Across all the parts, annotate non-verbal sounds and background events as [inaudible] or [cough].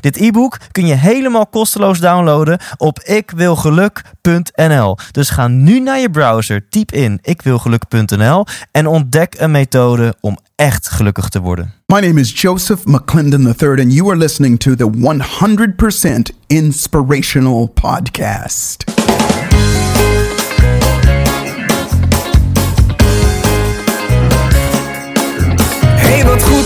Dit e-book kun je helemaal kosteloos downloaden op ikwilgeluk.nl. Dus ga nu naar je browser, typ in ikwilgeluk.nl en ontdek een methode om echt gelukkig te worden. My name is Joseph McClendon III, and you are listening to the 100% Inspirational Podcast. Hey, wat goed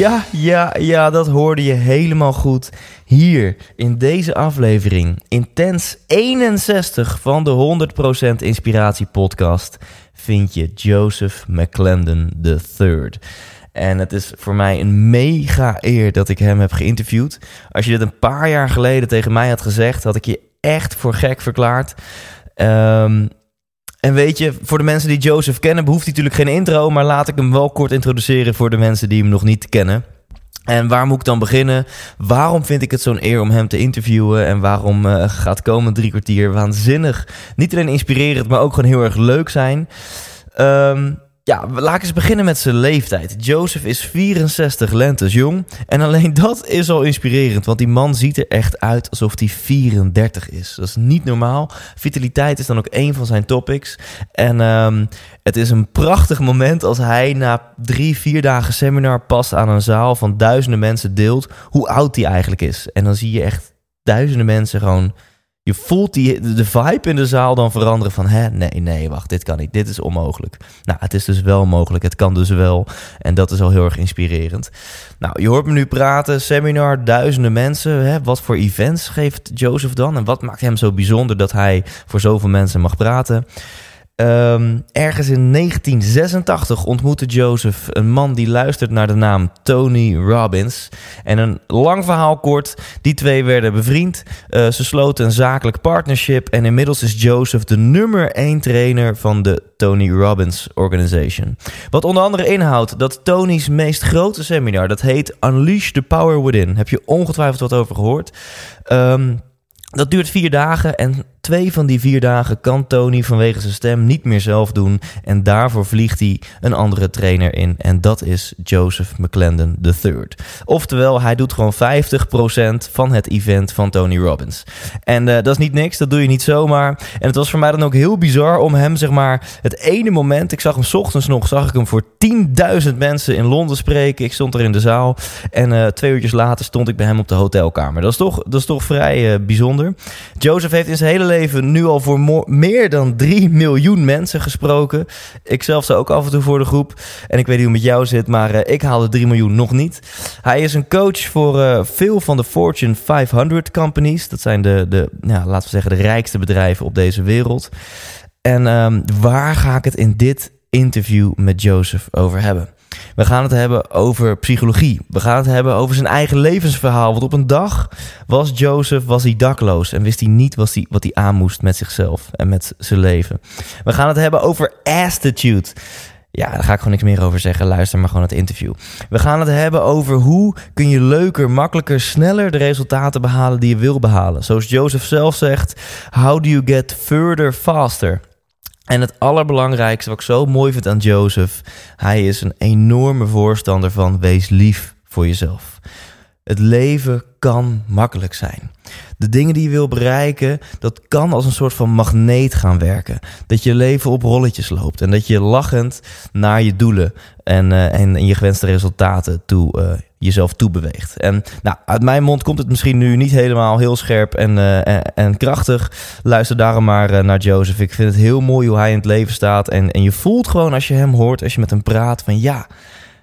Ja, ja, ja, dat hoorde je helemaal goed. Hier in deze aflevering, intens 61 van de 100% Inspiratie Podcast, vind je Joseph McClendon III. En het is voor mij een mega eer dat ik hem heb geïnterviewd. Als je dit een paar jaar geleden tegen mij had gezegd, had ik je echt voor gek verklaard. Ehm, en weet je, voor de mensen die Joseph kennen, behoeft hij natuurlijk geen intro. Maar laat ik hem wel kort introduceren voor de mensen die hem nog niet kennen. En waar moet ik dan beginnen? Waarom vind ik het zo'n eer om hem te interviewen? En waarom uh, gaat komend drie kwartier waanzinnig, niet alleen inspirerend, maar ook gewoon heel erg leuk zijn? Um, ja, laat ik eens beginnen met zijn leeftijd. Joseph is 64 lentes jong. En alleen dat is al inspirerend. Want die man ziet er echt uit alsof hij 34 is. Dat is niet normaal. Vitaliteit is dan ook een van zijn topics. En um, het is een prachtig moment als hij na drie, vier dagen seminar pas aan een zaal van duizenden mensen deelt hoe oud hij eigenlijk is. En dan zie je echt duizenden mensen gewoon je voelt die, de vibe in de zaal dan veranderen van... hè, nee, nee, wacht, dit kan niet, dit is onmogelijk. Nou, het is dus wel mogelijk, het kan dus wel. En dat is al heel erg inspirerend. Nou, je hoort me nu praten, seminar, duizenden mensen. Hè, wat voor events geeft Joseph dan? En wat maakt hem zo bijzonder dat hij voor zoveel mensen mag praten? Um, ergens in 1986 ontmoette Joseph een man die luistert naar de naam Tony Robbins. En een lang verhaal kort, die twee werden bevriend. Uh, ze sloten een zakelijk partnership en inmiddels is Joseph de nummer 1 trainer van de Tony Robbins Organization. Wat onder andere inhoudt dat Tony's meest grote seminar, dat heet Unleash the Power Within. Heb je ongetwijfeld wat over gehoord. Um, dat duurt vier dagen en twee van die vier dagen kan Tony vanwege zijn stem niet meer zelf doen. En daarvoor vliegt hij een andere trainer in. En dat is Joseph McClendon III. Oftewel, hij doet gewoon 50% van het event van Tony Robbins. En uh, dat is niet niks, dat doe je niet zomaar. En het was voor mij dan ook heel bizar om hem, zeg maar, het ene moment... Ik zag hem ochtends nog, zag ik hem voor 10.000 mensen in Londen spreken. Ik stond er in de zaal. En uh, twee uurtjes later stond ik bij hem op de hotelkamer. Dat is toch, dat is toch vrij uh, bijzonder. Joseph heeft in zijn hele leven nu al voor meer dan 3 miljoen mensen gesproken. Ik zelf sta ook af en toe voor de groep. En ik weet niet hoe het met jou zit, maar uh, ik haalde 3 miljoen nog niet. Hij is een coach voor uh, veel van de Fortune 500 companies. Dat zijn de, de ja, laten we zeggen, de rijkste bedrijven op deze wereld. En um, waar ga ik het in dit interview met Joseph over hebben? We gaan het hebben over psychologie. We gaan het hebben over zijn eigen levensverhaal. Want op een dag was Joseph was hij dakloos en wist hij niet wat hij, wat hij aan moest met zichzelf en met zijn leven. We gaan het hebben over attitude. Ja, daar ga ik gewoon niks meer over zeggen. Luister maar gewoon het interview. We gaan het hebben over hoe kun je leuker, makkelijker, sneller de resultaten behalen die je wil behalen. Zoals Joseph zelf zegt, how do you get further faster? En het allerbelangrijkste wat ik zo mooi vind aan Joseph, hij is een enorme voorstander van wees lief voor jezelf. Het leven kan makkelijk zijn. De dingen die je wil bereiken, dat kan als een soort van magneet gaan werken. Dat je leven op rolletjes loopt en dat je lachend naar je doelen en, uh, en, je gewenste resultaten toe, uh, jezelf toebeweegt. En nou, uit mijn mond komt het misschien nu niet helemaal heel scherp en, uh, en, en, krachtig. Luister daarom maar naar Joseph. Ik vind het heel mooi hoe hij in het leven staat. En, en je voelt gewoon als je hem hoort, als je met hem praat, van ja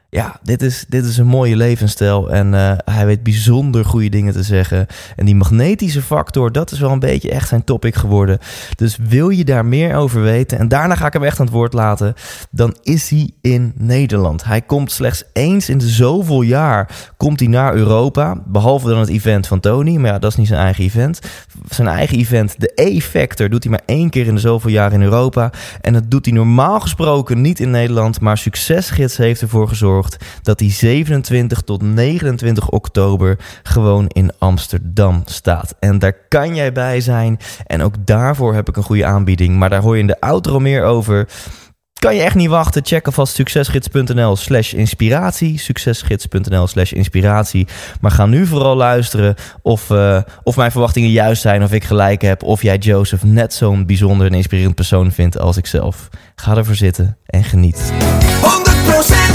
ja, dit is, dit is een mooie levensstijl. En uh, hij weet bijzonder goede dingen te zeggen. En die magnetische factor, dat is wel een beetje echt zijn topic geworden. Dus wil je daar meer over weten, en daarna ga ik hem echt aan het woord laten, dan is hij in Nederland. Hij komt slechts eens in zoveel jaar komt hij naar Europa. Behalve dan het event van Tony. Maar ja, dat is niet zijn eigen event. Zijn eigen event, de E-Factor, doet hij maar één keer in de zoveel jaar in Europa. En dat doet hij normaal gesproken niet in Nederland. Maar Succesgids heeft ervoor gezorgd dat die 27 tot 29 oktober gewoon in Amsterdam staat. En daar kan jij bij zijn. En ook daarvoor heb ik een goede aanbieding. Maar daar hoor je in de outro meer over. Kan je echt niet wachten? Check alvast succesgids.nl slash inspiratie. Succesgids.nl slash inspiratie. Maar ga nu vooral luisteren of, uh, of mijn verwachtingen juist zijn. Of ik gelijk heb. Of jij Joseph net zo'n bijzonder en inspirerend persoon vindt als ik zelf. Ga ervoor zitten en geniet. 100%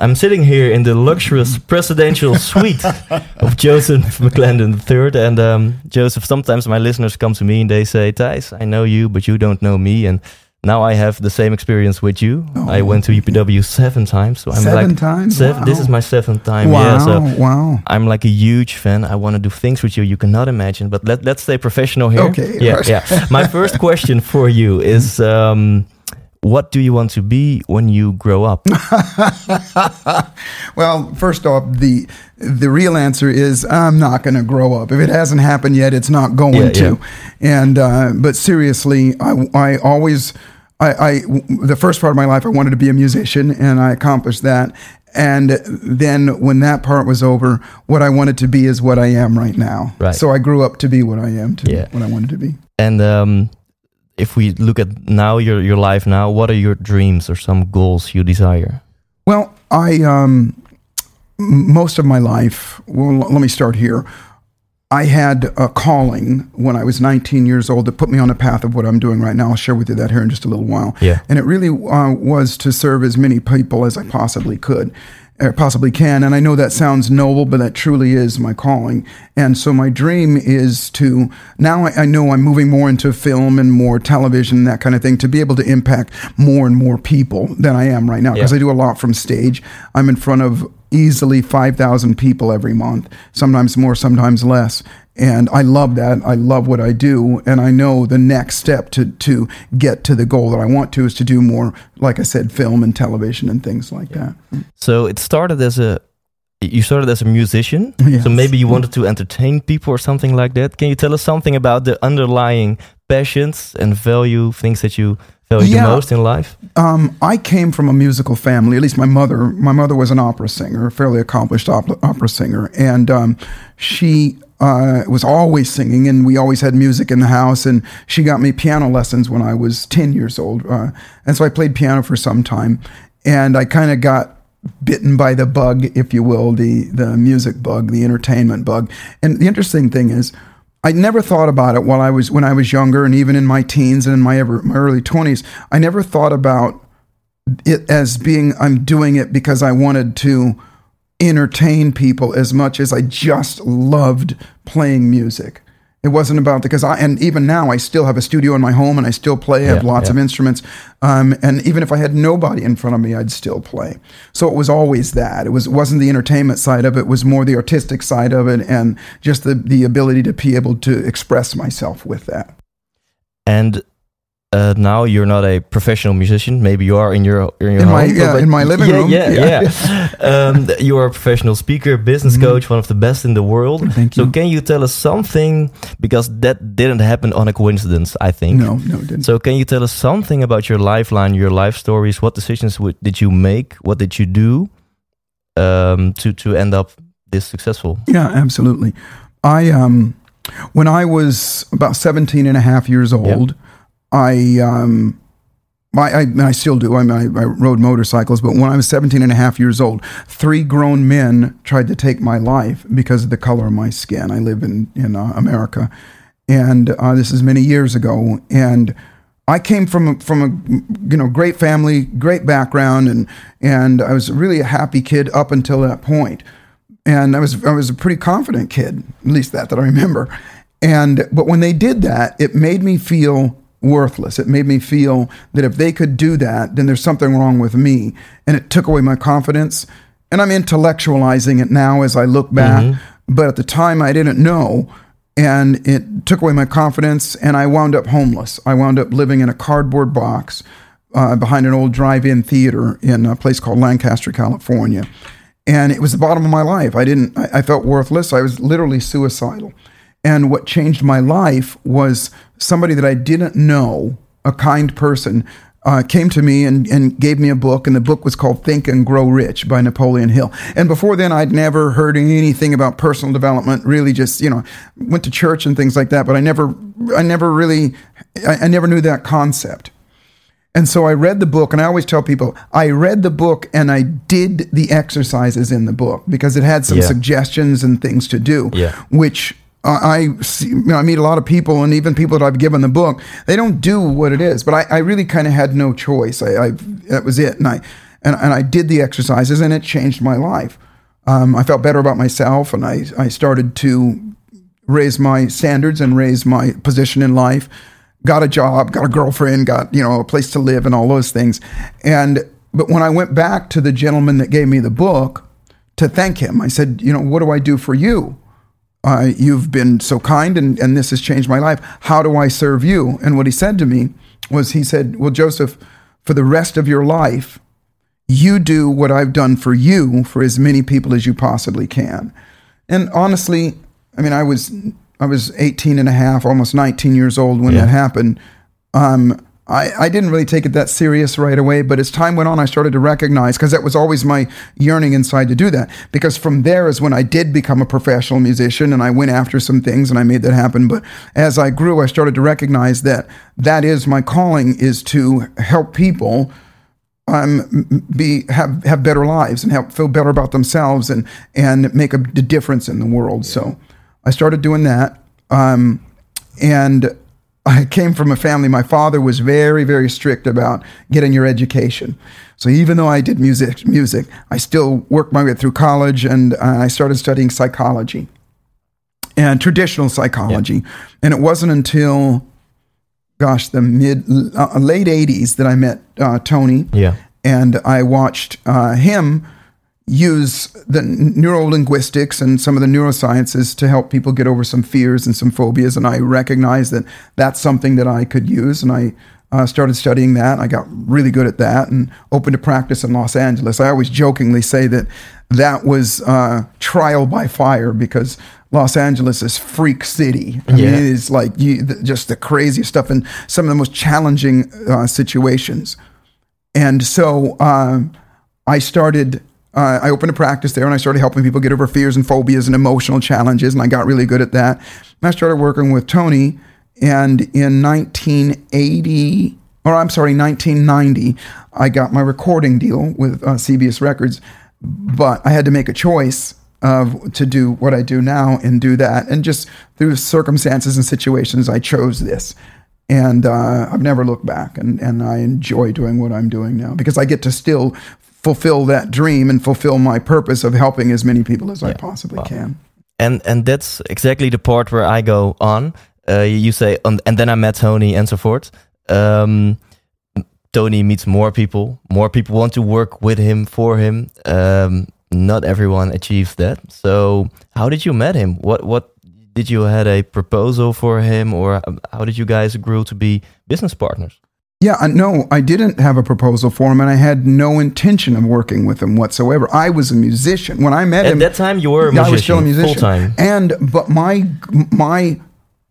I'm sitting here in the luxurious [laughs] presidential suite of Joseph [laughs] McClendon III. And um, Joseph, sometimes my listeners come to me and they say, Thijs, I know you, but you don't know me. And now I have the same experience with you. Oh, I went to UPW seven times. So I'm seven like, times? Seven, wow. This is my seventh time. Wow, yeah, so wow. I'm like a huge fan. I want to do things with you you cannot imagine. But let, let's stay professional here. Okay. Yeah, yeah. My first question for you is... Um, what do you want to be when you grow up? [laughs] well, first off, the the real answer is I'm not going to grow up. If it hasn't happened yet, it's not going Yeah, to. yeah. And uh, but seriously, I I always I, I the first part of my life I wanted to be a musician, and I accomplished that. And then when that part was over, what I wanted to be is what I am right now. Right. So I grew up to be what I am, to Yeah. what I wanted to be. And um, if we look at now your your life now, what are your dreams or some goals you desire? Well, I um, most of my life. Well, l- let me start here. I had a calling when I was 19 years old that put me on the path of what I'm doing right now. I'll share with you that here in just a little while. Yeah. And it really uh, was to serve as many people as I possibly could, Uh, possibly can. And I know that sounds noble, but that truly is my calling. And so my dream is to now I, I know I'm moving more into film and more television, that kind of thing, to be able to impact more and more people than I am right now. Because Yeah. I do a lot from stage. I'm in front of easily 5,000 people every month, sometimes more, sometimes less. And I love that. I love what I do. And I know the next step to, to get to the goal that I want to is to do more, like I said, film and television and things like that. So it started as a you started as a musician. Yes. So maybe you wanted to entertain people or something like that. Can you tell us something about the underlying passions and value things that you value Yeah. the most in life? Um, I came from a musical family. At least my mother. My mother was an opera singer, a fairly accomplished opera, opera singer, and um, she uh, was always singing, and we always had music in the house. And she got me piano lessons when I was ten years old, uh, and so I played piano for some time. And I kind of got bitten by the bug, if you will, the the music bug, the entertainment bug. And the interesting thing is. I never thought about it while I was when I was younger, and even in my teens and in my ever, my early twenties. I never thought about it as being I'm doing it because I wanted to entertain people as much as I just loved playing music. It wasn't about because I and even now I still have a studio in my home and I still play. I have Yeah, lots yeah. of instruments, um, and even if I had nobody in front of me, I'd still play. So it was always that. It was it wasn't the entertainment side of it. It was more the artistic side of it, and just the the ability to be able to express myself with that. And uh, now you're not a professional musician. Maybe you are in your in your In home, my- yeah, in my living yeah, room. Yeah, Yeah. yeah. [laughs] um, you are a professional speaker, business coach, one of the best in the world. Thank So can you tell us something because that didn't happen on a coincidence? I think. No, no, it didn't. So can you tell us something about your lifeline, your life stories? What decisions did you make? What did you do um, to to end up this successful? Yeah, absolutely. I um when I was about 17 and a half years old, I um I, I, I still do. I, mean, I, I rode motorcycles, but when I was 17 and a half years old, three grown men tried to take my life because of the color of my skin. I live in, in uh, America. And uh, this is many years ago. And I came from a, from a you know great family, great background, and and I was really a happy kid up until that point. And I was I was a pretty confident kid, at least that that I remember. And but when they did that, it made me feel worthless. It made me feel that if they could do that, then there's something wrong with me. And it took away my confidence. And I'm intellectualizing it now as I look back. Mm-hmm. But at the time, I didn't know. And it took away my confidence. And I wound up homeless. I wound up living in a cardboard box uh, behind an old drive in theater in a place called Lancaster, California. And it was the bottom of my life. I didn't, I, I felt worthless. I was literally suicidal. And what changed my life was somebody that I didn't know, a kind person, uh, came to me and, and gave me a book, and the book was called Think and Grow Rich by Napoleon Hill. And before then, I'd never heard anything about personal development. Really, just you know, went to church and things like that, but I never, I never really, I, I never knew that concept. And so I read the book, and I always tell people I read the book and I did the exercises in the book because it had some yeah. suggestions and things to do, yeah. which I see, you know, I meet a lot of people, and even people that I've given the book, they don't do what it is. But I, I really kind of had no choice. I, I, that was it, and I and, and I did the exercises, and it changed my life. Um, I felt better about myself, and I I started to raise my standards and raise my position in life. Got a job, got a girlfriend, got you know a place to live, and all those things. And but when I went back to the gentleman that gave me the book to thank him, I said, you know, what do I do for you? Uh, you've been so kind and, and this has changed my life. How do I serve you? And what he said to me was, he said, Well, Joseph, for the rest of your life, you do what I've done for you for as many people as you possibly can. And honestly, I mean, I was I was 18 and a half, almost 19 years old when yeah. that happened. Um, I, I didn't really take it that serious right away, but as time went on, I started to recognize because that was always my yearning inside to do that. Because from there is when I did become a professional musician and I went after some things and I made that happen. But as I grew, I started to recognize that that is my calling is to help people um, be have have better lives and help feel better about themselves and and make a, difference in the world. So I started doing that. Um, and I came from a family, my father was very, very strict about getting your education. So even though I did music, music, I still worked my way through college and uh, I started studying psychology and traditional psychology. Yeah. And it wasn't until, gosh, the mid, uh, late 80s that I met uh, Tony. Yeah. And I watched uh, him use the neurolinguistics and some of the neurosciences to help people get over some fears and some phobias. And I recognized that that's something that I could use. And I uh, started studying that. I got really good at that and opened a practice in Los Angeles. I always jokingly say that that was uh, trial by fire because Los Angeles is freak city. I yeah. mean, it is like you, the, just the craziest stuff and some of the most challenging uh, situations. And so uh, I started uh, I opened a practice there and I started helping people get over fears and phobias and emotional challenges, and I got really good at that. And I started working with Tony, and in 1980, or I'm sorry, 1990, I got my recording deal with uh, CBS Records, but I had to make a choice of to do what I do now and do that, and just through circumstances and situations, I chose this and uh, I've never looked back, and, and I enjoy doing what I'm doing now because I get to still fulfill that dream and fulfill my purpose of helping as many people as yeah. I possibly wow. can. And and that's exactly the part where I go on. Uh, you say, um, and then I met Tony and so forth. Um, Tony meets more people. More people want to work with him for him. Um, not everyone achieves that. So, how did you met him? What what did you had a proposal for him, or um, how did you guys agree to be business partners? Yeah, no, I didn't have a proposal for him, and I had no intention of working with him whatsoever. I was a musician when I met At him. At that time, you were a musician, I was still a musician, full time. And but my my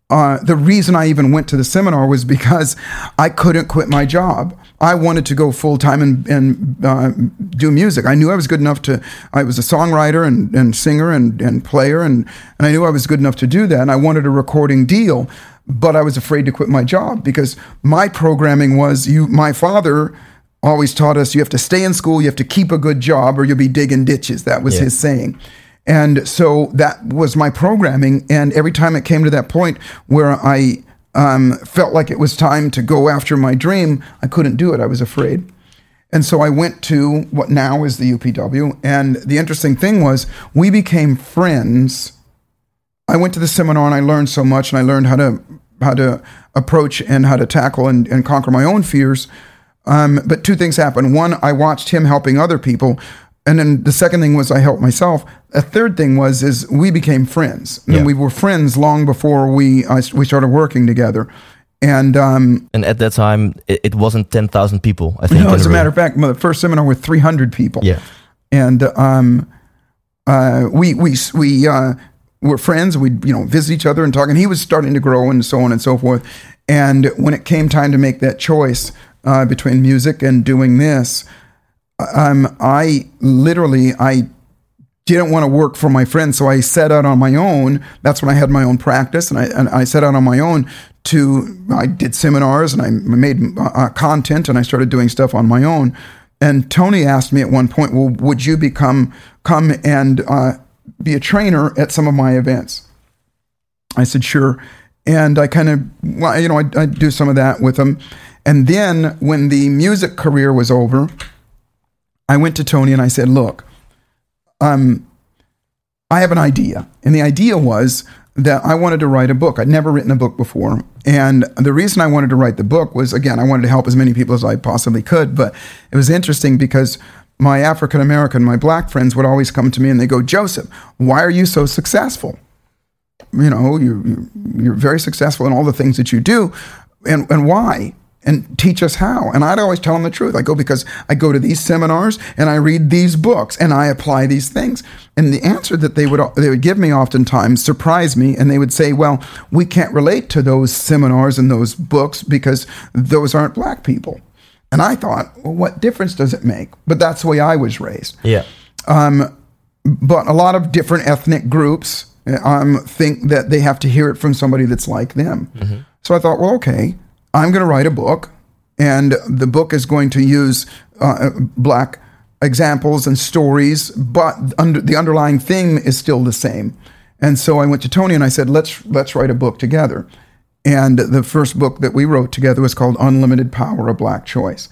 uh, the reason I even went to the seminar was because I couldn't quit my job. I wanted to go full time and, and uh, do music. I knew I was good enough to, I was a songwriter and, and singer and, and player, and, and I knew I was good enough to do that. And I wanted a recording deal, but I was afraid to quit my job because my programming was you, my father always taught us you have to stay in school, you have to keep a good job, or you'll be digging ditches. That was Yeah. his saying. And so that was my programming. And every time it came to that point where I um, felt like it was time to go after my dream, I couldn't do it. I was afraid. And so I went to what now is the UPW. And the interesting thing was, we became friends. I went to the seminar and I learned so much, and I learned how to how to approach and how to tackle and, and conquer my own fears. Um, but two things happened. One, I watched him helping other people, and then the second thing was I helped myself. A third thing was is we became friends, Yeah. and we were friends long before we I, we started working together. And um, And at that time, it, it wasn't 10,000 people, I think. in as a matter room. of fact, my first seminar with 300 people. Yeah. and um, uh, we we we uh, were friends. We you know visit each other and talk. And he was starting to grow and so on and so forth. And when it came time to make that choice uh, between music and doing this, um, I literally I didn't want to work for my friends, so I set out on my own. That's when I had my own practice, and I and I set out on my own to. I did seminars and I made uh, content, and I started doing stuff on my own. And Tony asked me at one point, "Well, would you become come and uh, be a trainer at some of my events?" I said, "Sure." And I kind of, well, you know, I, I do some of that with him. And then when the music career was over, I went to Tony and I said, "Look." um, I have an idea. And the idea was that I wanted to write a book. I'd never written a book before. And the reason I wanted to write the book was, again, I wanted to help as many people as I possibly could. But it was interesting because my African American, my black friends would always come to me and they go, Joseph, why are you so successful? You know, you're, you're very successful in all the things that you do. And, and why? And teach us how. And I'd always tell them the truth. I go because I go to these seminars and I read these books and I apply these things. And the answer that they would they would give me oftentimes surprised me, and they would say, "Well, we can't relate to those seminars and those books because those aren't black people." And I thought, well, what difference does it make? But that's the way I was raised Yeah. Um, but a lot of different ethnic groups um, think that they have to hear it from somebody that's like them. So I thought, well, okay, I'm going to write a book, and the book is going to use uh, black examples and stories, but under, the underlying theme is still the same. And so I went to Tony and I said, let's let's write a book together. And the first book that we wrote together was called Unlimited Power: A Black Choice,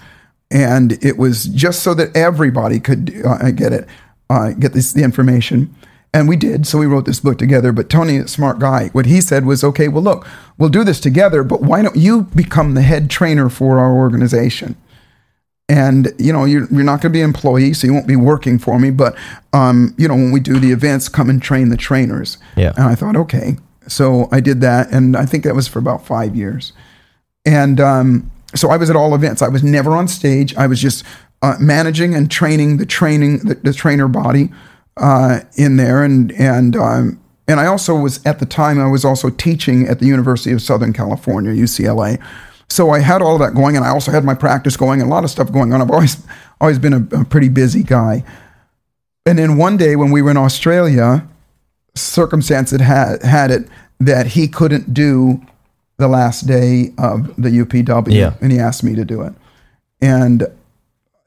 and it was just so that everybody could uh, get it, uh, get this the information. And we did. So we wrote this book together. But Tony, a smart guy, what he said was, okay, well, look, we'll do this together, but why don't you become the head trainer for our organization? and you know you're, you're not going to be an employee so you won't be working for me but um, you know when we do the events come and train the trainers Yeah. and i thought okay so i did that and i think that was for about five years and um, so i was at all events i was never on stage i was just uh, managing and training the training the, the trainer body uh, in there and and um, and i also was at the time i was also teaching at the university of southern california ucla so I had all of that going, and I also had my practice going, and a lot of stuff going on. I've always always been a, a pretty busy guy. And then one day when we were in Australia, circumstance had had, had it that he couldn't do the last day of the UPW, Yeah. and he asked me to do it. And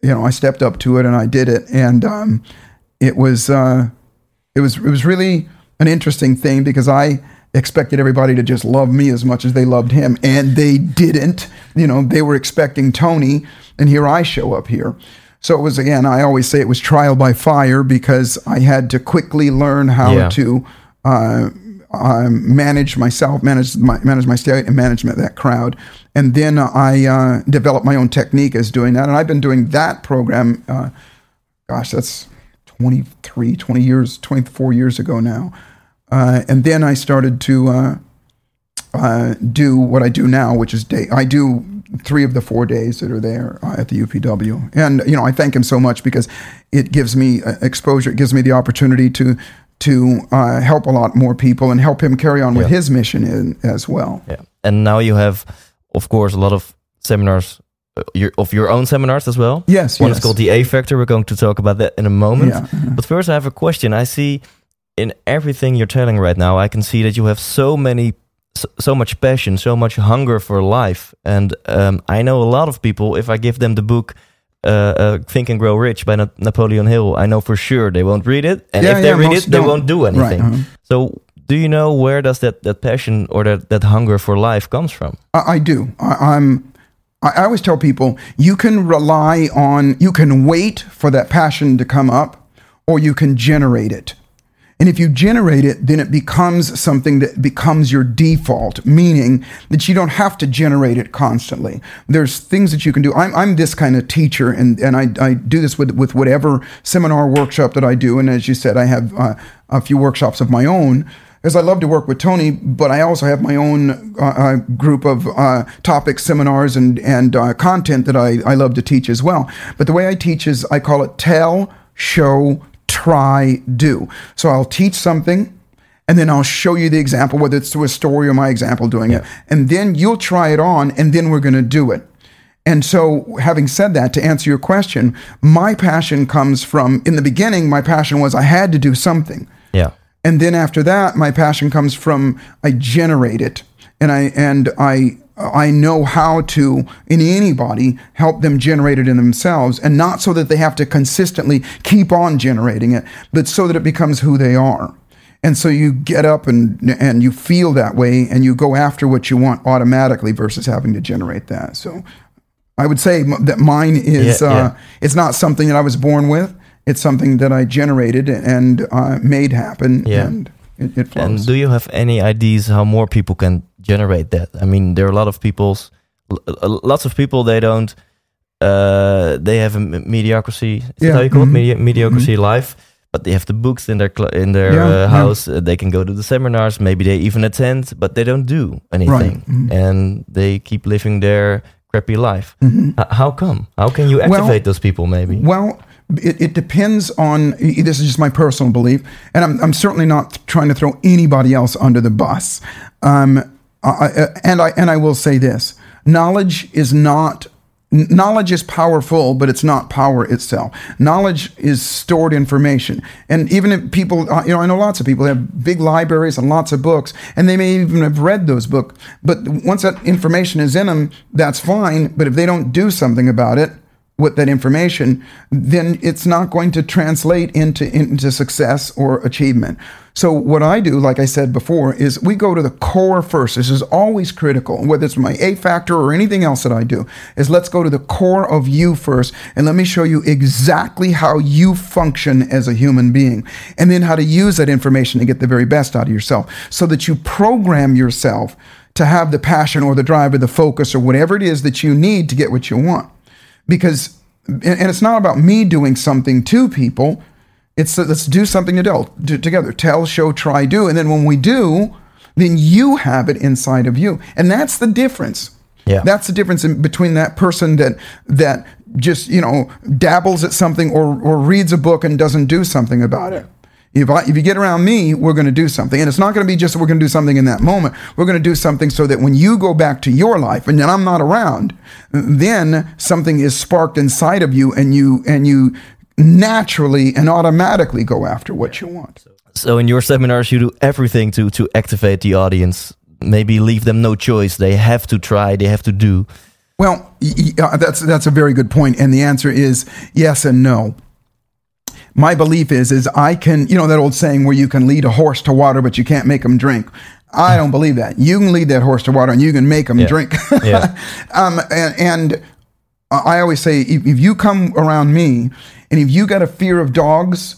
you know, I stepped up to it and I did it, and um, it was uh, it was it was really an interesting thing because I expected everybody to just love me as much as they loved him, and they didn't. You know, they were expecting Tony, and here I show up here. So it was again. I always say it was trial by fire because I had to quickly learn how Yeah. to uh, um, manage myself, manage my manage my state, and management that crowd. And then I uh, developed my own technique as doing that, and I've been doing that program. Uh, gosh, that's 23, 20 years, 24 years ago now. Uh, and then I started to uh, uh, do what I do now, which is day. I do three of the four days that are there uh, at the UPW, and you know I thank him so much because it gives me uh, exposure. It gives me the opportunity to to uh, help a lot more people and help him carry on with his mission in, as well. Yeah. And now you have, of course, a lot of seminars your of your own seminars as well. Yes, One yes. is called the A Factor. We're going to talk about that in a moment. Yeah. But first, I have a question. I see in everything you're telling right now, I can see that you have so many, so, so much passion, so much hunger for life. And um, I know a lot of people. If I give them the book. Uh, uh, Think and Grow Rich by Na- Napoleon Hill. I know for sure they won't read it, and Yeah, if they yeah, read it, they don't. won't do anything. uh-huh. So, do you know where does that, that passion or that, that hunger for life comes from? I, I do. I, I'm. I always tell people you can rely on, you can wait for that passion to come up, or you can generate it. And if you generate it, then it becomes something that becomes your default, meaning that you don't have to generate it constantly. There's things that you can do. I'm, I'm this kind of teacher, and, and I, I do this with, with whatever seminar workshop that I do. And as you said, I have uh, a few workshops of my own because I love to work with Tony, but I also have my own uh, uh, group of uh, topic seminars and and uh, content that I, I love to teach as well. But the way I teach is I call it tell, show, try, do. So I'll teach something. And then I'll show you the example, whether it's through a story or my example doing it. And then you'll try it on, and then we're going to do it. And so, having said that, to answer your question, my passion comes from in the beginning, my passion was I had to do something. Yeah. And then after that, my passion comes from I generate it, and I and I I know how to in anybody help them generate it in themselves, and not so that they have to consistently keep on generating it, but so that it becomes who they are. And so you get up and and you feel that way, and you go after what you want automatically versus having to generate that. So I would say that mine is Yeah, uh, it's not something that I was born with. It's something that I generated and uh, made happen, Yeah. and it, it flows. And do you have any ideas how more people can generate that? I mean, there are a lot of people's, lots of people they don't, uh, they have a me- mediocrity. Is Yeah, how you call mhm. it? Medi- mediocrity life. But they have the books in their cl- in their Yeah, uh, yeah. house. Uh, they can go to the seminars. Maybe they even attend, but they don't do anything, mhm. and they keep living their crappy life. Mhm. H- how come? How can you activate those people? Maybe. Well, it, it depends on. This is just my personal belief, and I'm, I'm certainly not trying to throw anybody else under the bus. Um, I, I- and I and I will say this: knowledge is not. Knowledge is powerful, but it's not power itself. Knowledge is stored information, and even if people, uh, you know, I know lots of people have big libraries and lots of books, and they may even have read those books. But once that information is in them, that's fine. But if they don't do something about it, with that information, then it's not going to translate into into success or achievement. So what I do, like I said before, is we go to the core first. This is always critical, whether it's my A factor or anything else that I do, is let's go to the core of you first, and let me show you exactly how you function as a human being, and then how to use that information to get the very best out of yourself, so that you program yourself to have the passion or the drive or the focus or whatever it is that you need to get what you want because and it's not about me doing something to people. It's let's do something together. Tell show try do. And then when we do then you have it inside of you. And that's the difference. Yeah. that's the difference in between that person that that just you know dabbles at something or or reads a book and doesn't do something about it if, I, if you get around me, we're going to do something. And it's not going to be just that we're going to do something in that moment. We're going to do something so that when you go back to your life and then I'm not around, then something is sparked inside of you and you and you naturally and automatically go after what you want. So in your seminars, you do everything to to activate the audience. Maybe leave them no choice. They have to try. They have to do. Well, uh, that's that's a very good point, and the answer is yes and no. My belief is is I can, you know, that old saying where you can lead a horse to water, but you can't make him drink. I don't believe that. You can lead that horse to water, and you can make him Yeah. drink. Yeah. [laughs] um, and, and I always say, if, if you come around me, and if you got a fear of dogs,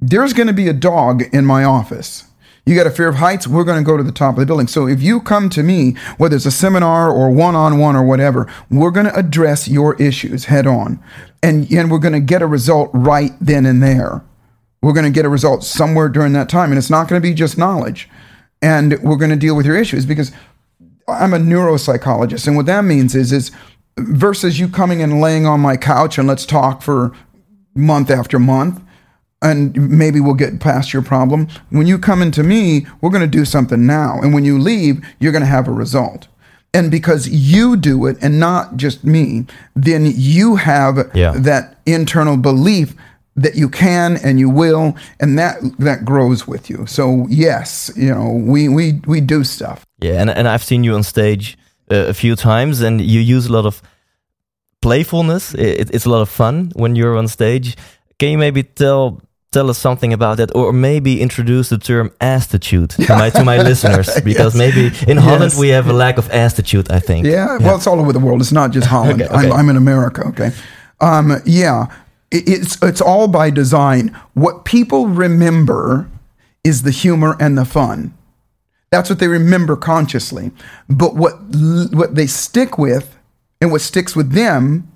there's going to be a dog in my office. You got a fear of heights, we're going to go to the top of the building. So if you come to me, whether it's a seminar or one on one or whatever, we're going to address your issues head on. And, and we're going to get a result right then and there. We're going to get a result somewhere during that time. And it's not going to be just knowledge. And we're going to deal with your issues because I'm a neuropsychologist, and what that means is is versus you coming and laying on my couch and let's talk for month after month, and maybe we'll get past your problem. When you come into me, we're going to do something now, and when you leave, you're going to have a result. And because you do it and not just me, then you have Yeah. that internal belief that you can and you will, and that that grows with you. So yes, you know, we we we do stuff. Yeah, and and I've seen you on stage uh, a few times, and you use a lot of playfulness. It, it's a lot of fun when you're on stage. Can you maybe tell tell us something about that, or maybe introduce the term attitude to my to my [laughs] listeners? Because Yes. maybe in Holland Yes. we have a lack of attitude. I think. Yeah, well, it's all over the world. It's not just [laughs] Holland. Okay, okay. I'm, I'm in America. Okay, um, yeah, It- it's it's all by design. What people remember is the humor and the fun. That's what they remember consciously. But what what they stick with, and what sticks with them,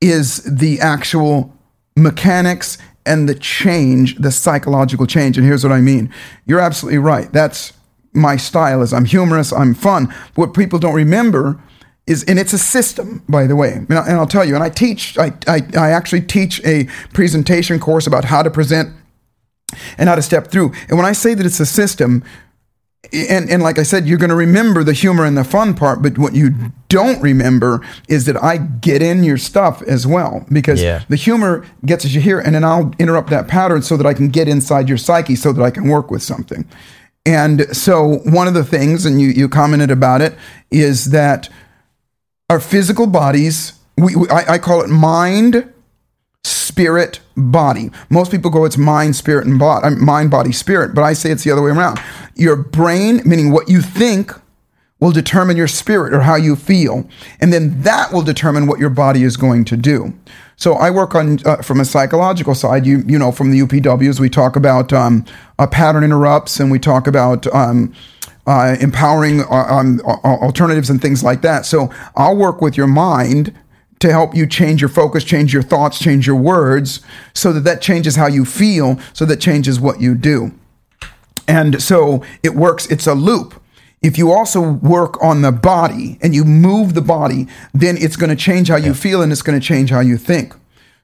is the actual mechanics and the change, the psychological change. And here's what I mean. You're absolutely right. That's my style is I'm humorous, I'm fun. What people don't remember is, and it's a system, by the way. And, I, and I'll tell you, and I teach, I, I, I actually teach a presentation course about how to present and how to step through. And when I say that it's a system, and and like I said, you're going to remember the humor and the fun part, but what you don't remember is that I get in your stuff as well because Yeah. the humor gets as you hear, and then I'll interrupt that pattern so that I can get inside your psyche, so that I can work with something. And so one of the things, and you you commented about it, is that our physical bodies, we, we I, I call it mind, spirit, body. Most people go, it's mind, spirit, and body, mind, body, spirit. But I say it's the other way around. Your brain, meaning what you think, will determine your spirit or how you feel, and then that will determine what your body is going to do. So I work on uh, from a psychological side. You you know from the UPWs we talk about um, a pattern interrupts, and we talk about. Um, uh, empowering uh, um, uh, alternatives and things like that. So I'll work with your mind to help you change your focus, change your thoughts, change your words, so that that changes how you feel, so that changes what you do. And so it works, it's a loop. If you also work on the body and you move the body, then it's going to change how you feel and it's going to change how you think.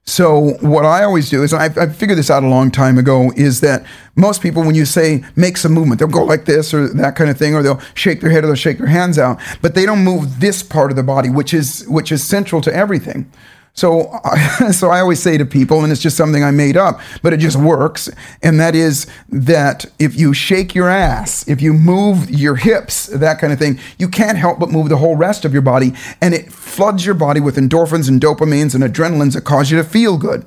So what I always do is I, I figured this out a long time ago is that most people when you say make some movement they'll go like this or that kind of thing or they'll shake their head or they'll shake their hands out but they don't move this part of the body which is which is central to everything. So, I- [laughs] so I always say to people, and it's just something I made up, but it just works. And that is that if you shake your ass, if you move your hips, that kind of thing, you can't help but move the whole rest of your body. And it floods your body with endorphins and dopamines and adrenalines that cause you to feel good.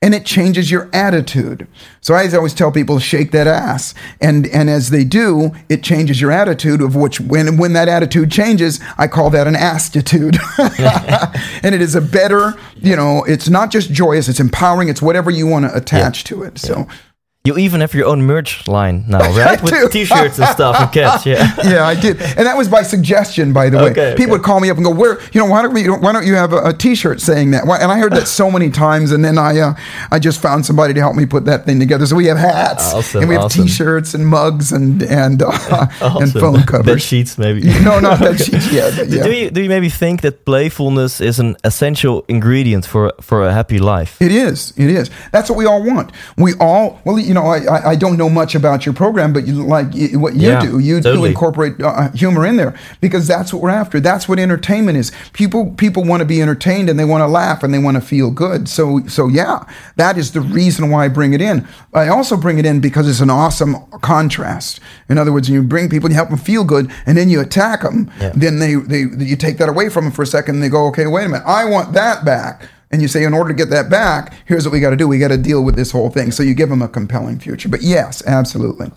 And it changes your attitude. So I always tell people shake that ass, and and as they do, it changes your attitude. Of which when when that attitude changes, I call that an astitude. [laughs] and it is a better, you know, it's not just joyous, it's empowering, it's whatever you want to attach to it. So You even have your own merch line now, [laughs] right? With t-shirts and stuff and cats. Yeah. [laughs] yeah, I did, and that was by suggestion, by the way. Okay, People okay. would call me up and go, "Where, you know, why don't we? Why don't you have a, a T-shirt saying that?" Why, and I heard that so many times, and then I, uh, I just found somebody to help me put that thing together. So we have hats, Awesome, and we have awesome. T-shirts and mugs and and uh, [laughs] and Awesome. phone Bed covers. sheets, maybe. no, not bed sheets. But yeah. Do you do you maybe think that playfulness is an essential ingredient for for a happy life? It is. It is. That's what we all want. We all. Well, you know, I I, I don't know much about your program, but you like what you Yeah, do. You do incorporate uh, humor in there because that's what we're after. That's what entertainment is. People people want to be entertained and they want to laugh and they want to feel good. So so yeah, that is the reason why I bring it in. I also bring it in because it's an awesome contrast. In other words, you bring people, you help them feel good, and then you attack them. Yeah. Then they they you take that away from them for a second. and They go, okay, wait a minute, I want that back. And you say, in order to get that back, here's what we got to do. We got to deal with this whole thing. So you give them a compelling future. But yes, absolutely.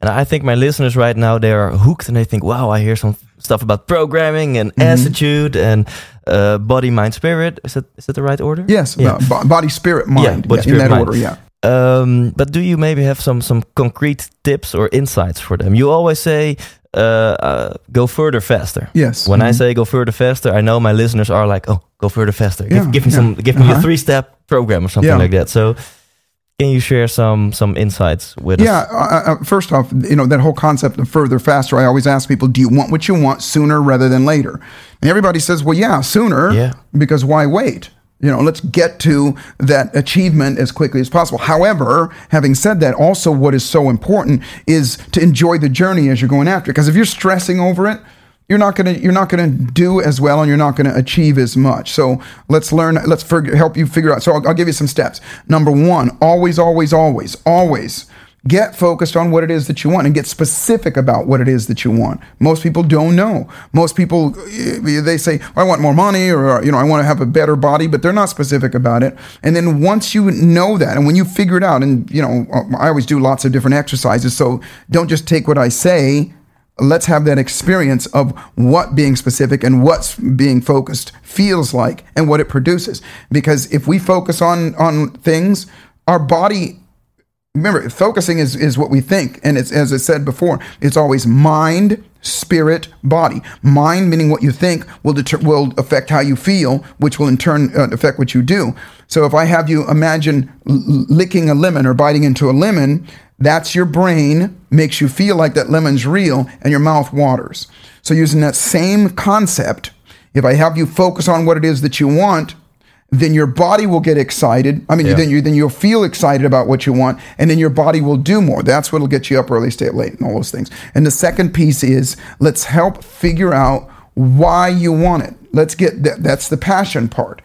And I think my listeners right now they are hooked and they think, "Wow, I hear some stuff about programming and Mm-hmm. attitude and uh, body, mind, spirit." Is that is that the right order? Yes, Yeah. uh, bo- body, spirit, mind. Yeah, body, Yeah, spirit, in that mind. order, yeah. Um, but do you maybe have some some concrete tips or insights for them? You always say, uh, uh, "Go further, faster." Yes. When I Mhm. say "go further, faster," I know my listeners are like, "Oh, go further, faster." Give, Yeah, give me yeah. some, give me a Uh-huh. three step program or something like that. So, can you share some some insights with Yeah. us? Yeah, uh, first off, you know that whole concept of further, faster. I always ask people, "Do you want what you want sooner rather than later?" And everybody says, "Well, yeah, sooner." Yeah. Because why wait? You know, let's get to that achievement as quickly as possible. However, having said that, also what is so important is to enjoy the journey as you're going after. Because if you're stressing over it, you're not to you're not to do as well and you're not going to achieve as much so let's learn let's help you figure out so I'll, I'll give you some steps number one always always always always get focused on what it is that you want and get specific about what it is that you want. Most people don't know. Most people eh, they say i want more money or you know i want to have a better body but they're not specific about it. And then once you know that and when you figure it out and you know i always do lots of different exercises so don't just take what i say. Let's have that experience of what being specific and what's being focused feels like and what it produces. Because if we focus on on things our body remember focusing is is what we think. And it's as i said before it's always mind spirit body. Mind meaning what you think will deter, will affect how you feel which will in turn uh, affect what you do. So if i have you imagine l- licking a lemon or biting into a lemon that's your brain makes you feel like that lemon's real and your mouth waters. So using that same concept if i have you focus on what it is that you want then your body will get excited. I mean, Yeah. then you then you'll feel excited about what you want, and then your body will do more. That's what'll get you up early, stay up late, and all those things. And the second piece is let's help figure out why you want it. Let's get that. That's the passion part.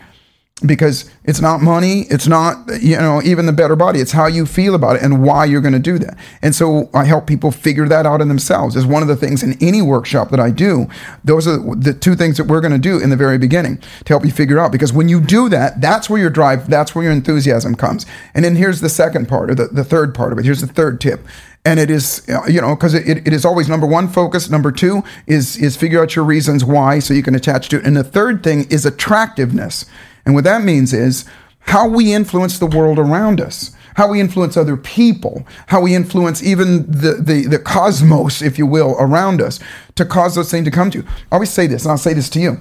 Because it's not money, it's not you know even the better body. It's how you feel about it and why you're going to do that. And so I help people figure that out in themselves. Is one of the things in any workshop that I do. Those are the two things that we're going to do in the very beginning to help you figure out. Because when you do that, that's where your drive, that's where your enthusiasm comes. And then here's the second part, or the, the third part of it. Here's the third tip and it is you know because it, it is always number one focus number two is is figure out your reasons why so you can attach to it and the third thing is attractiveness and what that means is how we influence the world around us how we influence other people how we influence even the the, the cosmos if you will around us to cause those things to come to you i always say this and i'll say this to you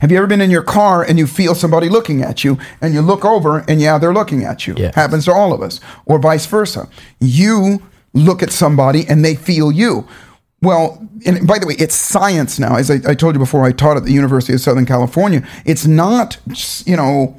have you ever been in your car and you feel somebody looking at you and you look over and yeah, they're looking at you? Yeah. Happens to all of us. Or vice versa. You look at somebody and they feel you. Well, and by the way, it's science now. As I, I told you before, I taught at the University of Southern California. It's not, you know,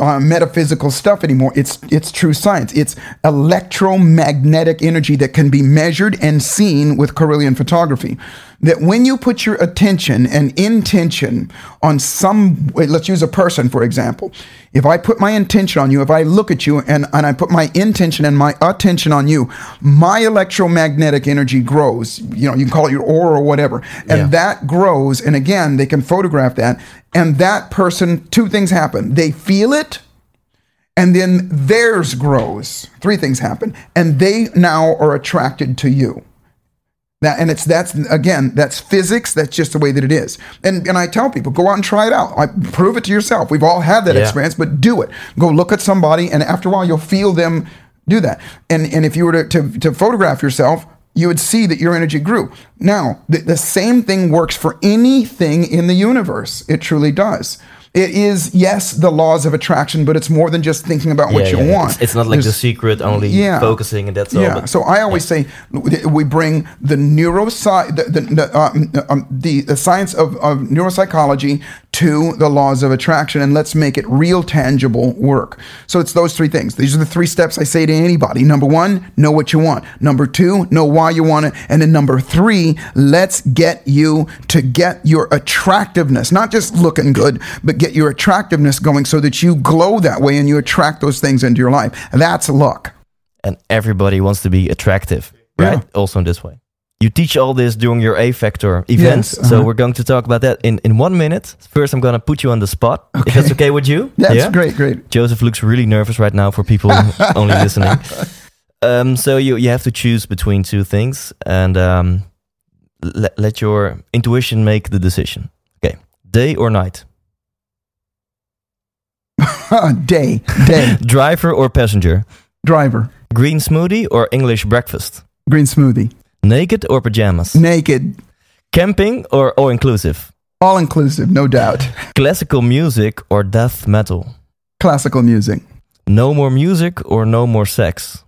uh, metaphysical stuff anymore. It's it's true science. It's electromagnetic energy that can be measured and seen with Kirlian photography. That when you put your attention and intention on some, let's use a person for example. If I put my intention on you, if I look at you and, and I put my intention and my attention on you, my electromagnetic energy grows. You know, you can call it your aura or whatever. And Yeah. that grows. And again, they can photograph that. And that person, two things happen. They feel it and then theirs grows. Three things happen, and they now are attracted to you. That and it's that's again that's physics. That's just the way that it is. And and I tell people go out and try it out. I prove it to yourself. We've all had that Yeah. experience, but do it. Go look at somebody, and after a while you'll feel them do that. And and if you were to to, to photograph yourself. You would see that your energy grew. Now, the, the same thing works for anything in the universe. It truly does. It is, yes, the laws of attraction, but it's more than just thinking about what you want. It's, it's not like the secret, only focusing and that's all. yeah. So I always say we bring the neurosci the the, the, um, um, the the science of, of neuropsychology to the laws of attraction, and let's make it real, tangible work. So it's those three things. These are the three steps I say to anybody. Number one, know what you want. Number two, know why you want it, and then number three, let's get you to get your attractiveness, not just looking good, but get your attractiveness going so that you glow that way and you attract those things into your life. That's luck. and everybody wants to be attractive, right? Also in this way. You teach all this during your A Factor events. Yes, So uh-huh. we're going to talk about that in, in one minute. First, I'm going to put you on the spot. If that's okay with you? [laughs] That's Yeah? great, great. Joseph looks really nervous right now for people [laughs] only listening. Um, so you, you have to choose between two things and um, let, let your intuition make the decision. Okay, day or night? [laughs] day, day, Driver or passenger? driver, Green smoothie or English breakfast? green smoothie, Naked or pajamas? naked, Camping or all inclusive? all inclusive, no doubt. Classical music or death metal? Classical music. No more music or no more sex?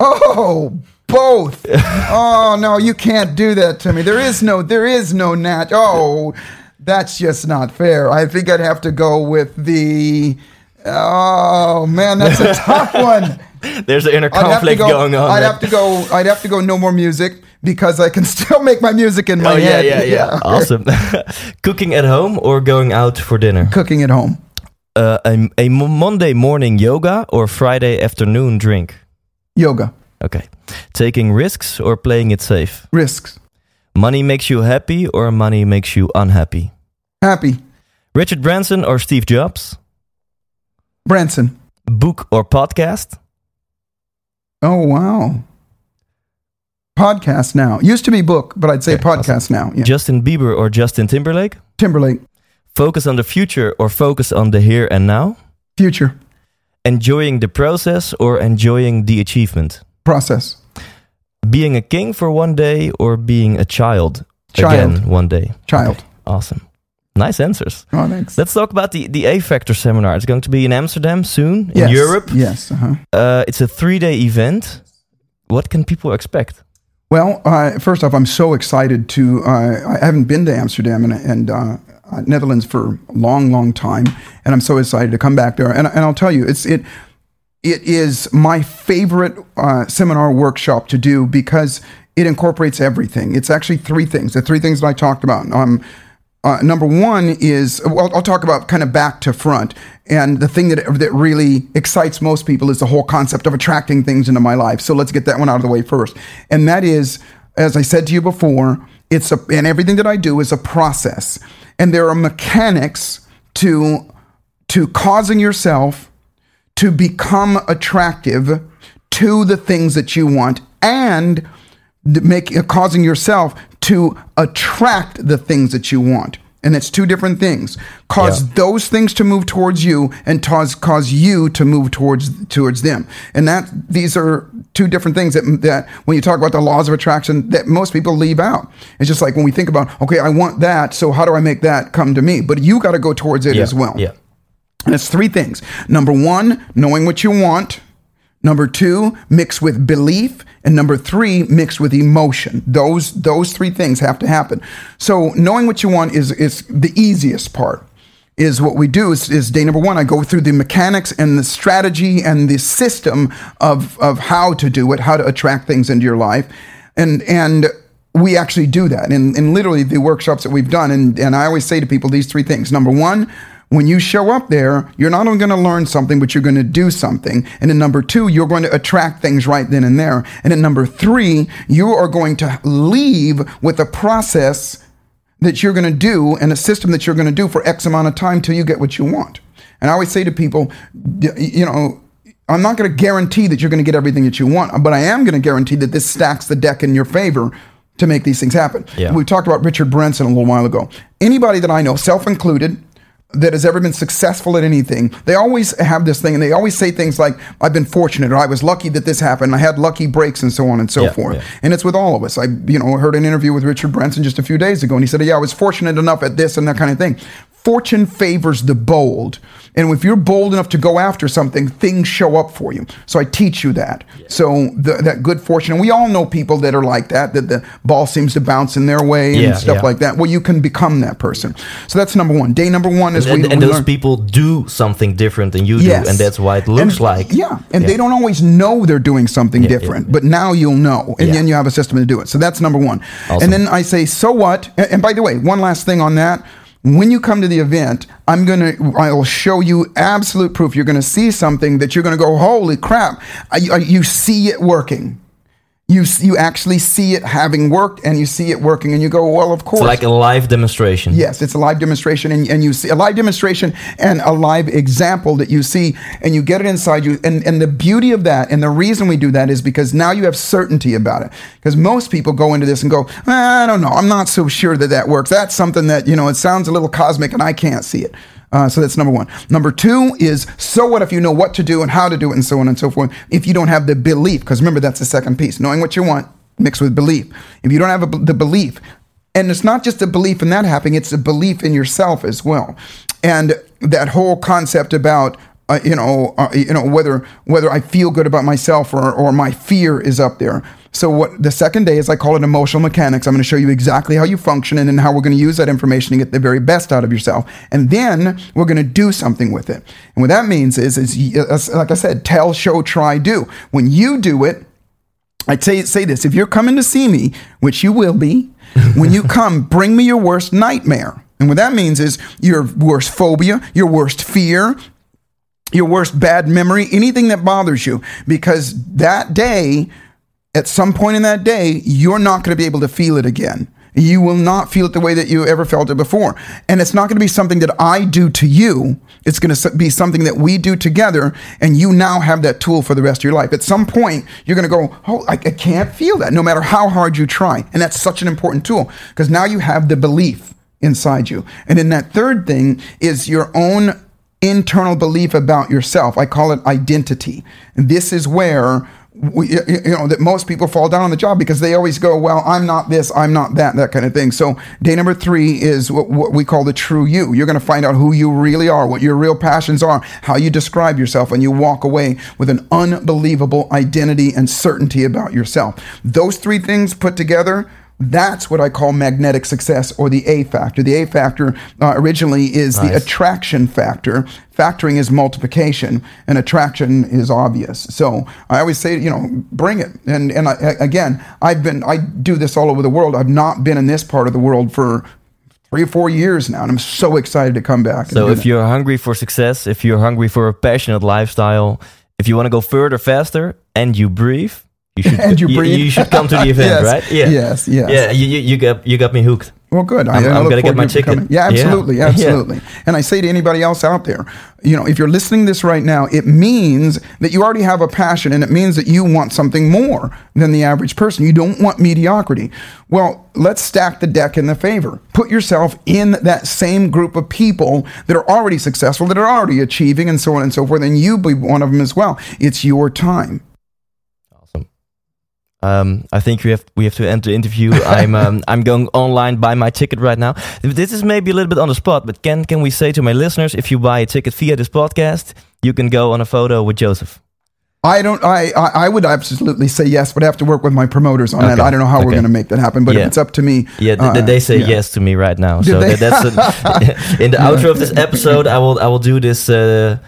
Oh, both. [laughs] oh no, you can't do that to me. There is no, there is no nat. Oh, that's just not fair. I think I'd have to go with the. Oh man, that's a [laughs] tough one. There's an inner I'd have to conflict go. going on. I'd there. have to go. I'd have to go. No more music because I can [laughs] still make my music in my Oh yeah, head. yeah, yeah. Awesome. [laughs] Cooking at home or going out for dinner? Cooking at home. Uh, a, a Monday morning yoga or Friday afternoon drink? Yoga. Okay. Taking risks or playing it safe? Risks. Money makes you happy or money makes you unhappy? Happy. Richard Branson or Steve Jobs? Branson. Book or podcast? Oh wow. Podcast now. Used to be book, but I'd say Okay, podcast now. Yeah. Justin Bieber or Justin Timberlake? Timberlake. Focus on the future or focus on the here and now? Future. Enjoying the process or enjoying the achievement? Process. Being a king for one day or being a child, Child. again one day? Child. Okay, Awesome. Nice answers. Oh, thanks. Let's talk about the, the A Factor seminar. It's going to be in Amsterdam soon, in Europe. Yes. Uh-huh. Uh, it's a three day event. What can people expect? Well, uh, first off, I'm so excited to. Uh, I haven't been to Amsterdam and, and uh, uh, Netherlands for a long, long time, and I'm so excited to come back there. And, and I'll tell you, it's it. It is my favorite uh, seminar workshop to do because it incorporates everything. It's actually three things. The three things that I talked about. Um, uh, number one is well, I'll talk about kind of back to front, and the thing that that really excites most people is the whole concept of attracting things into my life. So let's get that one out of the way first, and that is, as I said to you before, it's a and everything that I do is a process, and there are mechanics to to causing yourself to become attractive to the things that you want and make uh, causing yourself to attract the things that you want and it's two different things cause Yeah. those things to move towards you and cause cause you to move towards towards them and that these are two different things that that when you talk about the laws of attraction that most people leave out it's just like when we think about okay i want that so how do i make that come to me but you got to go towards it as well Yeah. and it's three things. Number one, knowing what you want. Number two, mixed with belief. And number three, mixed with emotion. Those those three things have to happen. So knowing what you want is is the easiest part. Is what we do is, is day number one. I go through the mechanics and the strategy and the system of of how to do it, how to attract things into your life. And and we actually do that in, in literally the workshops that we've done. And, and I always say to people these three things. Number one, when you show up there, you're not only going to learn something, but you're going to do something. And then number two, you're going to attract things right then and there. And then number three, you are going to leave with a process that you're going to do and a system that you're going to do for X amount of time till you get what you want. And I always say to people, you know, I'm not going to guarantee that you're going to get everything that you want, but I am going to guarantee that this stacks the deck in your favor to make these things happen. Yeah. We talked about Richard Branson a little while ago. Anybody that I know, self included, that has ever been successful at anything, they always have this thing and they always say things like, I've been fortunate or I was lucky that this happened. I had lucky breaks and so on and so Yeah, forth. yeah. And it's with all of us. I, you know, heard an interview with Richard Branson just a few days ago and he said, yeah, I was fortunate enough at this and that kind of thing. Fortune favors the bold. And if you're bold enough to go after something, things show up for you. So I teach you that. So the, that good fortune, and we all know people that are like that, that the ball seems to bounce in their way Yeah, and stuff yeah. like that. Well, you can become that person. So that's number one. Day number one is And, we, and we those learn- people do something different than you Yes. do, and that's why it looks And- like. yeah and Yeah. they don't always know they're doing something Yeah, different yeah. but now you'll know and Yeah. then you have a system to do it so that's number one Awesome. and then i say so what and, and by the way one last thing on that when you come to the event i'm gonna i'll show you absolute proof. You're gonna see something that you're gonna go holy crap. I, I, you see it working you, you actually see it having worked and you see it working and you go well of course It's like a live demonstration. Yes, it's a live demonstration, and, and you see a live demonstration and a live example that you see, and you get it inside you. And, and the beauty of that, and the reason we do that is because now you have certainty about it. Because most people go into this and go, "Ah, I don't know, I'm not so sure that that works. That's something that, you know, it sounds a little cosmic and I can't see it. Uh, so that's number one. Number two is so what if you know what to do and how to do it and so on and so forth. If you don't have the belief, because remember that's the second piece, knowing what you want mixed with belief. If you don't have a, the belief, and it's not just a belief in that happening, it's a belief in yourself as well. And that whole concept about uh, you know, uh, you know whether whether I feel good about myself or, or my fear is up there. So what the second day is I call it emotional mechanics. I'm going to show you exactly how you function and then how we're going to use that information to get the very best out of yourself. And then we're going to do something with it. And what that means is, is like I said, tell, show, try, do. When you do it, I say say this: if you're coming to see me, which you will be, [laughs] when you come, bring me your worst nightmare. And what that means is your worst phobia, your worst fear, your worst bad memory, anything that bothers you, because that day, at some point in that day, you're not going to be able to feel it again. You will not feel it the way that you ever felt it before. And it's not going to be something that I do to you. It's going to be something that we do together. And you now have that tool for the rest of your life. At some point, you're going to go, Oh, I, I can't feel that no matter how hard you try. And that's such an important tool because now you have the belief inside you. And then that third thing is your own internal belief about yourself. I call it identity. And this is where we, you know that most people fall down on the job because they always go, "Well, I'm not this, I'm not that," that kind of thing. So, day number three is what, what we call the true you. You're going to find out who you really are, what your real passions are, how you describe yourself, and you walk away with an unbelievable identity and certainty about yourself. Those three things put together that's what I call magnetic success or the A factor. The A factor uh, originally is nice. the attraction factor. Factoring is multiplication, and attraction is obvious. So I always say, you know, bring it. And and I, again, I've been I do this all over the world. I've not been in this part of the world for three or four years now, and I'm so excited to come back. So if you're hungry for success, if you're hungry for a passionate lifestyle, if you want to go further, faster, and you breathe you should, [laughs] and you, breathe. You, should come to the [laughs] event, yes, right? Yeah. Yes, yes. Yeah, you, you, got you got me hooked. Well, good. I'm, I'm going to get my ticket. Yeah, absolutely, yeah. absolutely. Yeah. And I say to anybody else out there, you know, if you're listening to this right now, it means that you already have a passion, and it means that you want something more than the average person. You don't want mediocrity. Well, let's stack the deck in the favor. Put yourself in that same group of people that are already successful, that are already achieving, and so on and so forth, and you be one of them as well. It's your time. Um, I think we have we have to end the interview. [laughs] I'm um, I'm going online buy my ticket right now. This is maybe a little bit on the spot, but can can we say to my listeners, if you buy a ticket via this podcast, you can go on a photo with Joseph. I don't. I I would absolutely say yes, but I have to work with my promoters on okay. that. I don't know how okay. we're going to make that happen, but yeah. if it's up to me, yeah, uh, they say yeah. yes to me right now. Did so that, that's [laughs] a, [laughs] in the outro of this episode. I will I will do this. Uh,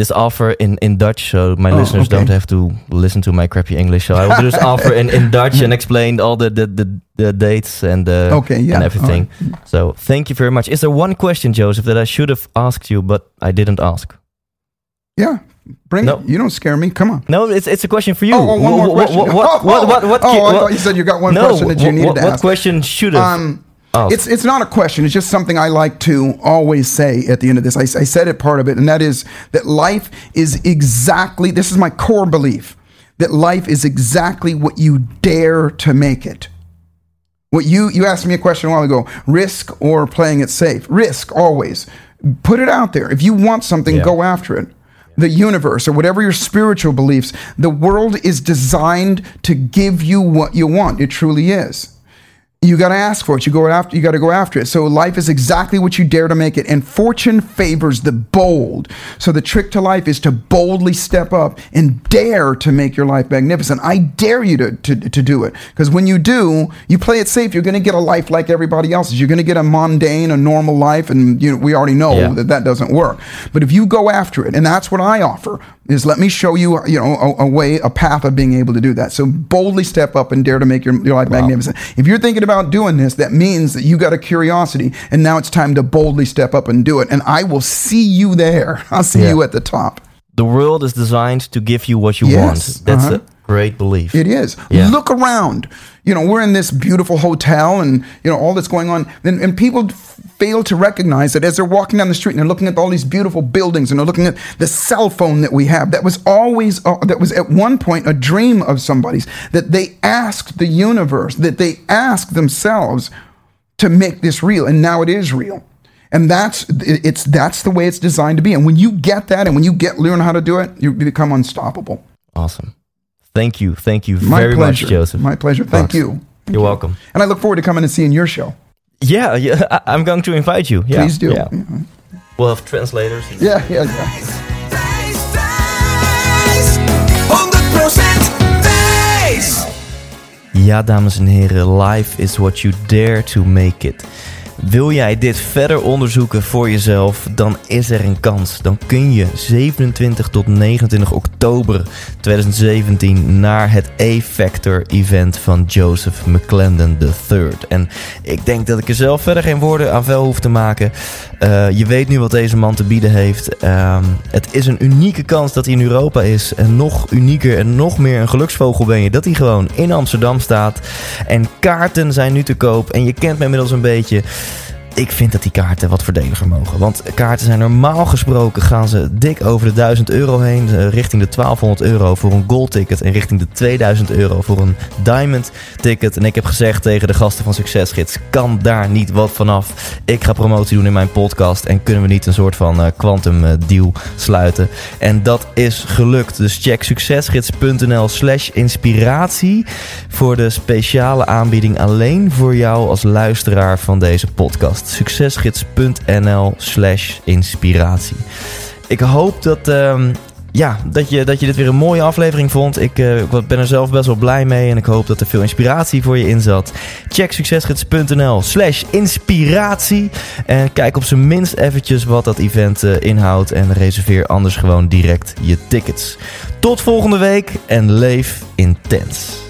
this offer in, in Dutch, so my oh, listeners okay. don't have to listen to my crappy English. So I will just offer in, in Dutch and explain all the the, the, the dates and uh, okay, yeah, and everything. Right. So thank you very much. Is there one question, Joseph, that I should have asked you but I didn't ask? Yeah, bring no. it. You don't scare me. Come on. No, it's it's a question for you. Oh, oh one more question. What, what, what, what, what, oh, I thought you said you got one no, question that you needed to ask. What question should have? Um, Oh. It's it's not a question. It's just something I like to always say at the end of this. I, I said it part of it, and that is that life is exactly. This is my core belief that life is exactly what you dare to make it. What you you asked me a question a while ago: risk or playing it safe? Risk always. Put it out there. If you want something, yeah. go after it the universe or whatever your spiritual beliefs, the world is designed to give you what you want. It truly is you got to ask for it. You go after. You got to go after it. So life is exactly what you dare to make it, and fortune favors the bold. So the trick to life is to boldly step up and dare to make your life magnificent. I dare you to to, to do it because when you do, you play it safe. You're going to get a life like everybody else's. You're going to get a mundane, a normal life, and you know, we already know yeah. that that doesn't work. But if you go after it, and that's what I offer, is let me show you, you know, a, a, way, a path of being able to do that. So boldly step up and dare to make your, your life wow. magnificent. If you're thinking about doing this, that means that you got a curiosity and now it's time to boldly step up and do it. And I will see you there. [laughs] I'll see yeah. you at the top. The world is designed to give you what you yes. want. That's uh-huh. a great belief. It is. Yeah. Look around. You know, we're in this beautiful hotel and, you know, all that's going on. And, and people fail to recognize that as they're walking down the street and they're looking at all these beautiful buildings and they're looking at the cell phone that we have that was always uh, that was at one point a dream of somebody's that they asked the universe that they asked themselves to make this real and now it is real and that's it's that's the way it's designed to be and when you get that and when you get learn how to do it you become unstoppable awesome thank you thank you My very pleasure. much joseph my pleasure thank you Thank you're you. welcome and i look forward to coming and seeing your show yeah, yeah, [laughs] I, am going to invite you. Yeah, Please do. Yeah. We'll have translators. Yeah, yeah, yeah. Ja, dames en heren, life is what you dare to make it. Wil jij dit verder onderzoeken voor jezelf, dan is er een kans. Dan kun je 27 tot 29 oktober 2017 naar het A-Factor event van Joseph McClendon III. En ik denk dat ik er zelf verder geen woorden aan vuil hoef te maken. Uh, je weet nu wat deze man te bieden heeft. Uh, het is een unieke kans dat hij in Europa is. En nog unieker en nog meer een geluksvogel ben je dat hij gewoon in Amsterdam staat. En kaarten zijn nu te koop. En je kent me inmiddels een beetje ik vind dat die kaarten wat voordeliger mogen. Want kaarten zijn normaal gesproken gaan ze dik over de 1000 euro heen. Eh, richting de 1200 euro voor een gold ticket. En richting de 2000 euro voor een diamond ticket. En ik heb gezegd tegen de gasten van Succesgids. Kan daar niet wat vanaf? Ik ga promotie doen in mijn podcast. En kunnen we niet een soort van uh, quantum uh, deal sluiten? En dat is gelukt. Dus check succesgids.nl slash inspiratie. Voor de speciale aanbieding alleen voor jou als luisteraar van deze podcast succesgids.nl slash inspiratie. Ik hoop dat, uh, ja, dat, je, dat je dit weer een mooie aflevering vond. Ik uh, ben er zelf best wel blij mee en ik hoop dat er veel inspiratie voor je in zat. Check succesgids.nl slash inspiratie en kijk op zijn minst eventjes wat dat event uh, inhoudt en reserveer anders gewoon direct je tickets. Tot volgende week en leef intens.